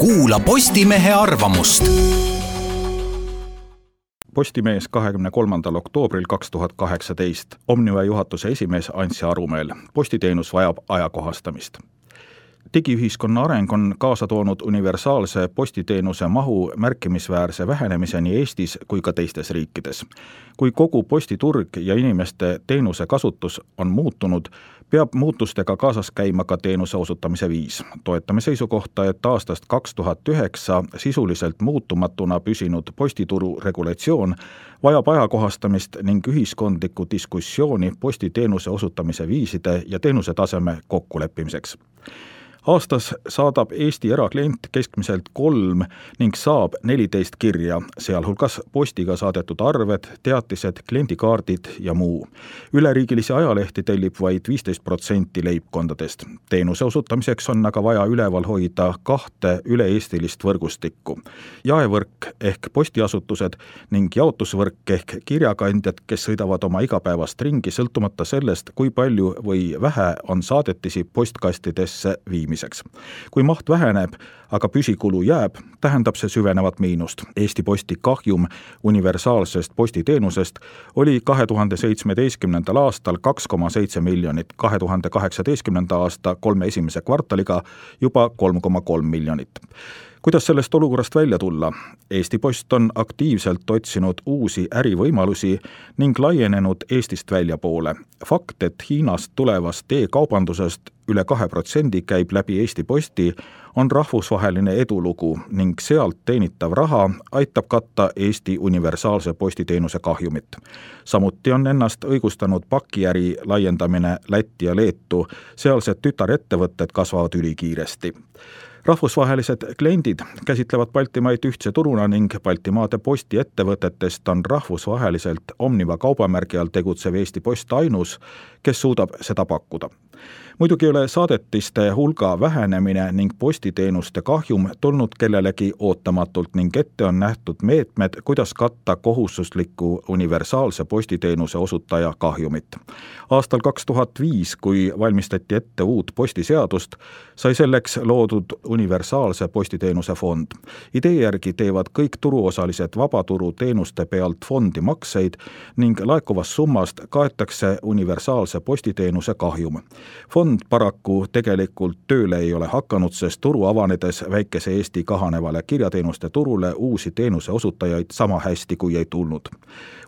kuula Postimehe arvamust. Postimees kahekümne kolmandal oktoobril kaks tuhat kaheksateist. Omniva juhatuse esimees Ansi Arumeel. postiteenus vajab ajakohastamist digiühiskonna areng on kaasa toonud universaalse postiteenuse mahu märkimisväärse vähenemise nii Eestis kui ka teistes riikides. kui kogu postiturg ja inimeste teenuse kasutus on muutunud, peab muutustega kaasas käima ka teenuse osutamise viis. toetame seisukohta, et aastast kaks tuhat üheksa sisuliselt muutumatuna püsinud postituru regulatsioon vajab ajakohastamist ning ühiskondlikku diskussiooni postiteenuse osutamise viiside ja teenuse taseme kokkuleppimiseks aastas saadab Eesti eraklient keskmiselt kolm ning saab neliteist kirja, sealhulgas postiga saadetud arved, teatised, kliendikaardid ja muu. üleriigilisi ajalehti tellib vaid viisteist protsenti leibkondadest. teenuse osutamiseks on aga vaja üleval hoida kahte üle-eestilist võrgustikku. jaevõrk ehk postiasutused ning jaotusvõrk ehk kirjakandjad, kes sõidavad oma igapäevast ringi, sõltumata sellest, kui palju või vähe on saadetisi postkastidesse viimas viimiseks. kui maht väheneb, aga püsikulu jääb, tähendab see süvenevat miinust. Eesti Posti kahjum universaalsest postiteenusest oli kahe tuhande seitsmeteistkümnendal aastal kaks koma seitse miljonit, kahe tuhande kaheksateistkümnenda aasta kolme esimese kvartaliga juba kolm koma kolm miljonit kuidas sellest olukorrast välja tulla? Eesti Post on aktiivselt otsinud uusi ärivõimalusi ning laienenud Eestist väljapoole. fakt, et Hiinast tulevast e-kaubandusest üle kahe protsendi käib läbi Eesti Posti, on rahvusvaheline edulugu ning sealt teenitav raha aitab katta Eesti universaalse postiteenuse kahjumit. samuti on ennast õigustanud pakiäri laiendamine Lätti ja Leetu, sealsed tütarettevõtted kasvavad ülikiiresti. Rahvusvahelised kliendid käsitlevad Baltimaid ühtse turuna ning Baltimaade postiettevõtetest on rahvusvaheliselt Omniva kaubamärgi all tegutsev Eesti Post ainus, kes suudab seda pakkuda muidugi ei ole saadetiste hulga vähenemine ning postiteenuste kahjum tulnud kellelegi ootamatult ning ette on nähtud meetmed, kuidas katta kohustusliku universaalse postiteenuse osutaja kahjumit. aastal kaks tuhat viis, kui valmistati ette uut postiseadust, sai selleks loodud universaalse postiteenuse fond. idee järgi teevad kõik turuosalised vabaturu teenuste pealt fondi makseid ning laekuvast summast kaetakse universaalse postiteenuse kahjum. Fond paraku tegelikult tööle ei ole hakanud, sest turu avanedes väikese Eesti kahanevale kirjateenuste turule uusi teenuseosutajaid sama hästi kui ei tulnud.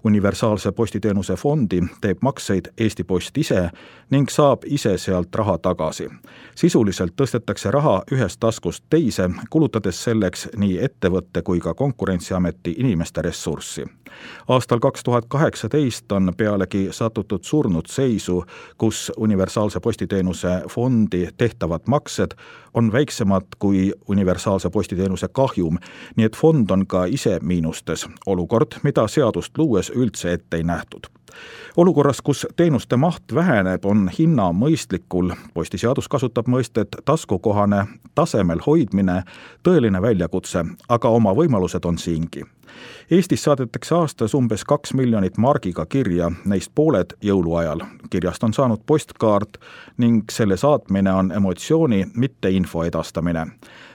universaalse postiteenuse fondi teeb makseid Eesti Post ise ning saab ise sealt raha tagasi. sisuliselt tõstetakse raha ühest taskust teise, kulutades selleks nii ettevõtte kui ka Konkurentsiameti inimeste ressurssi. aastal kaks tuhat kaheksateist on pealegi satutud surnud seisu, kus universaalse postiteenuse postiteenuse fondi tehtavad maksed on väiksemad kui universaalse postiteenuse kahjum, nii et fond on ka ise miinustes, olukord, mida seadust luues üldse ette ei nähtud. Olukorras, kus teenuste maht väheneb, on hinna mõistlikul, postiseadus kasutab mõistet taskukohane, tasemel hoidmine tõeline väljakutse, aga oma võimalused on siingi. Eestis saadetakse aastas umbes kaks miljonit margiga kirja, neist pooled jõuluajal. kirjast on saanud postkaart ning selle saatmine on emotsiooni, mitte info edastamine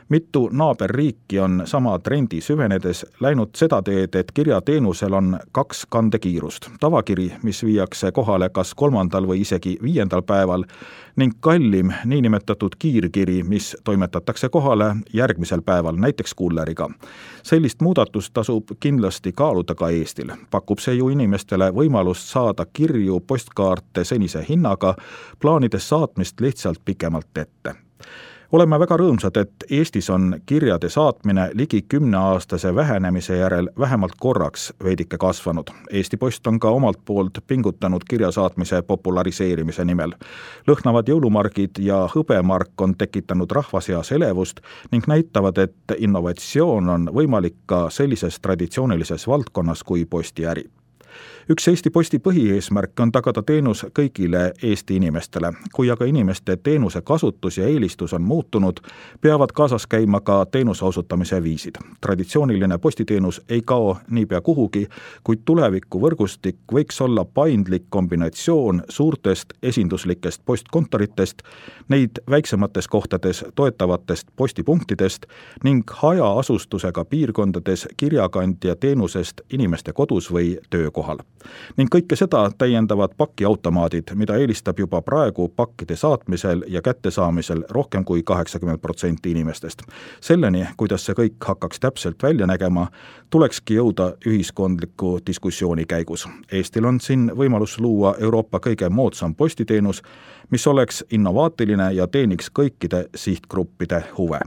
mitu naaberriiki on sama trendi süvenedes läinud seda teed, et kirjateenusel on kaks kandekiirust. tavakiri, mis viiakse kohale kas kolmandal või isegi viiendal päeval ning kallim niinimetatud kiirkiri, mis toimetatakse kohale järgmisel päeval, näiteks kulleriga. sellist muudatust tasub kindlasti kaaluda ka Eestil. pakub see ju inimestele võimalust saada kirju postkaarte senise hinnaga, plaanides saatmist lihtsalt pikemalt ette oleme väga rõõmsad, et Eestis on kirjade saatmine ligi kümneaastase vähenemise järel vähemalt korraks veidike kasvanud. Eesti Post on ka omalt poolt pingutanud kirja saatmise populariseerimise nimel. lõhnavad jõulumargid ja hõbemark on tekitanud rahva seas elevust ning näitavad, et innovatsioon on võimalik ka sellises traditsioonilises valdkonnas kui postiäri üks Eesti Posti põhieesmärke on tagada teenus kõigile Eesti inimestele. kui aga inimeste teenuse kasutus ja eelistus on muutunud, peavad kaasas käima ka teenuse osutamise viisid. traditsiooniline postiteenus ei kao niipea kuhugi, kuid tulevikuvõrgustik võiks olla paindlik kombinatsioon suurtest esinduslikest postkontoritest, neid väiksemates kohtades toetavatest postipunktidest ning hajaasustusega piirkondades kirjakandja teenusest inimeste kodus või töökohal ning kõike seda täiendavad pakiautomaadid, mida eelistab juba praegu pakkide saatmisel ja kättesaamisel rohkem kui kaheksakümmend protsenti inimestest. selleni, kuidas see kõik hakkaks täpselt välja nägema, tulekski jõuda ühiskondliku diskussiooni käigus. Eestil on siin võimalus luua Euroopa kõige moodsam postiteenus, mis oleks innovaatiline ja teeniks kõikide sihtgruppide huve